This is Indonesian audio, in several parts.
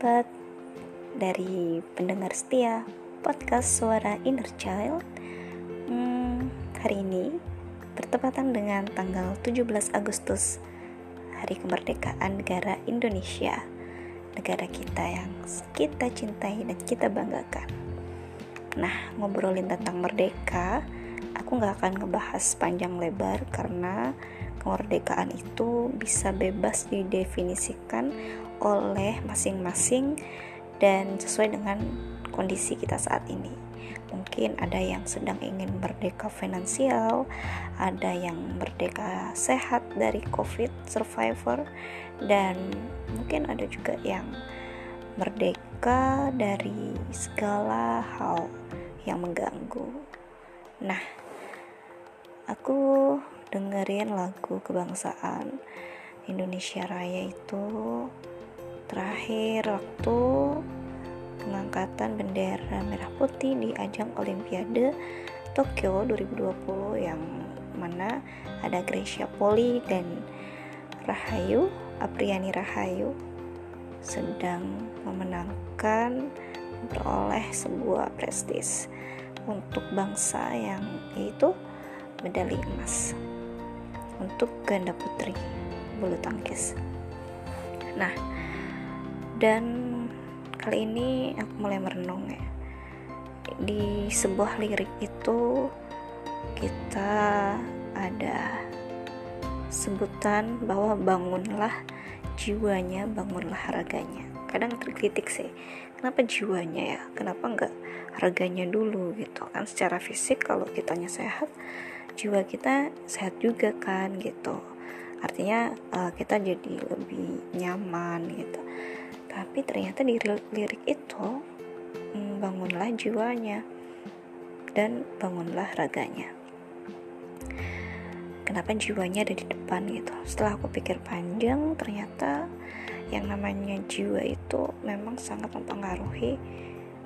sahabat. Dari pendengar setia podcast Suara Inner Child hmm, Hari ini bertepatan dengan tanggal 17 Agustus Hari Kemerdekaan Negara Indonesia. Negara kita yang kita cintai dan kita banggakan. Nah, ngobrolin tentang merdeka Aku gak akan ngebahas panjang lebar karena kemerdekaan itu bisa bebas didefinisikan oleh masing-masing dan sesuai dengan kondisi kita saat ini. Mungkin ada yang sedang ingin merdeka finansial, ada yang merdeka sehat dari COVID survivor, dan mungkin ada juga yang merdeka dari segala hal yang mengganggu. Nah, aku dengerin lagu kebangsaan Indonesia Raya itu. Terakhir waktu pengangkatan bendera merah putih di ajang Olimpiade Tokyo 2020 yang mana ada Gracia Poli dan Rahayu Apriani Rahayu sedang memenangkan memperoleh sebuah prestis untuk bangsa yang itu medali emas untuk ganda putri bulu tangkis. Nah, dan kali ini aku mulai merenung ya. Di sebuah lirik itu kita ada sebutan bahwa bangunlah jiwanya, bangunlah harganya. Kadang terkritik sih, kenapa jiwanya ya? Kenapa enggak harganya dulu gitu kan? Secara fisik kalau kitanya sehat, jiwa kita sehat juga kan gitu. Artinya uh, kita jadi lebih nyaman gitu. Tapi ternyata di lirik itu hmm, bangunlah jiwanya dan bangunlah raganya. Kenapa jiwanya ada di depan gitu? Setelah aku pikir panjang ternyata yang namanya jiwa itu memang sangat mempengaruhi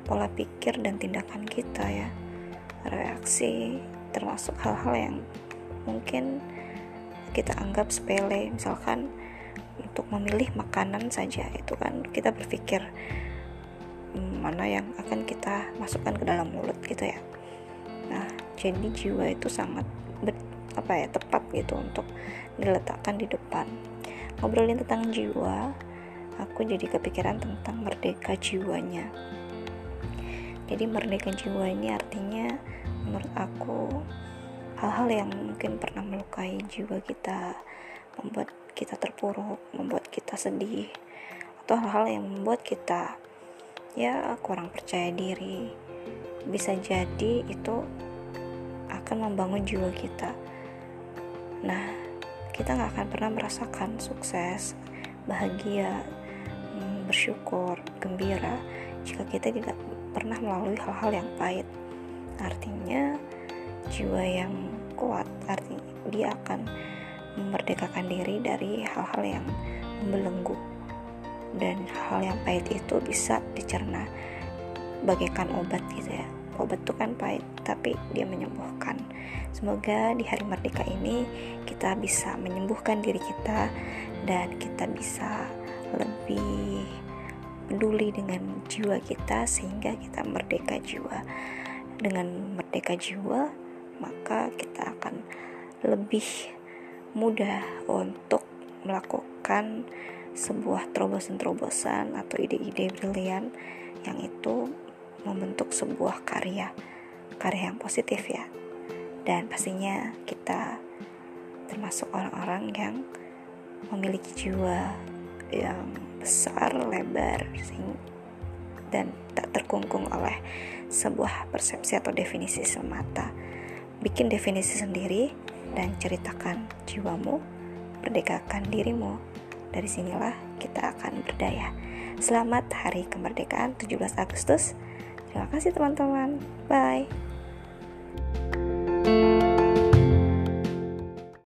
pola pikir dan tindakan kita ya. Reaksi termasuk hal-hal yang mungkin kita anggap sepele. Misalkan untuk memilih makanan saja itu kan kita berpikir hmm, mana yang akan kita masukkan ke dalam mulut gitu ya. Nah jadi jiwa itu sangat ber, apa ya tepat gitu untuk diletakkan di depan. Ngobrolin tentang jiwa aku jadi kepikiran tentang merdeka jiwanya. Jadi merdeka jiwa ini artinya menurut aku hal-hal yang mungkin pernah melukai jiwa kita membuat kita terpuruk membuat kita sedih atau hal-hal yang membuat kita ya kurang percaya diri bisa jadi itu akan membangun jiwa kita. Nah kita nggak akan pernah merasakan sukses bahagia hmm, bersyukur gembira jika kita tidak pernah melalui hal-hal yang pahit artinya jiwa yang kuat artinya dia akan memerdekakan diri dari hal-hal yang membelenggu. Dan hal yang pahit itu bisa dicerna bagaikan obat gitu ya. Obat itu kan pahit tapi dia menyembuhkan. Semoga di hari merdeka ini kita bisa menyembuhkan diri kita dan kita bisa lebih peduli dengan jiwa kita sehingga kita merdeka jiwa dengan merdeka jiwa maka kita akan lebih mudah untuk melakukan sebuah terobosan-terobosan atau ide-ide brilian yang itu membentuk sebuah karya karya yang positif ya. Dan pastinya kita termasuk orang-orang yang memiliki jiwa yang besar, lebar, dan tak terkungkung oleh sebuah persepsi atau definisi semata. Bikin definisi sendiri dan ceritakan jiwamu, merdekakan dirimu. Dari sinilah kita akan berdaya. Selamat Hari Kemerdekaan 17 Agustus. Terima kasih teman-teman. Bye.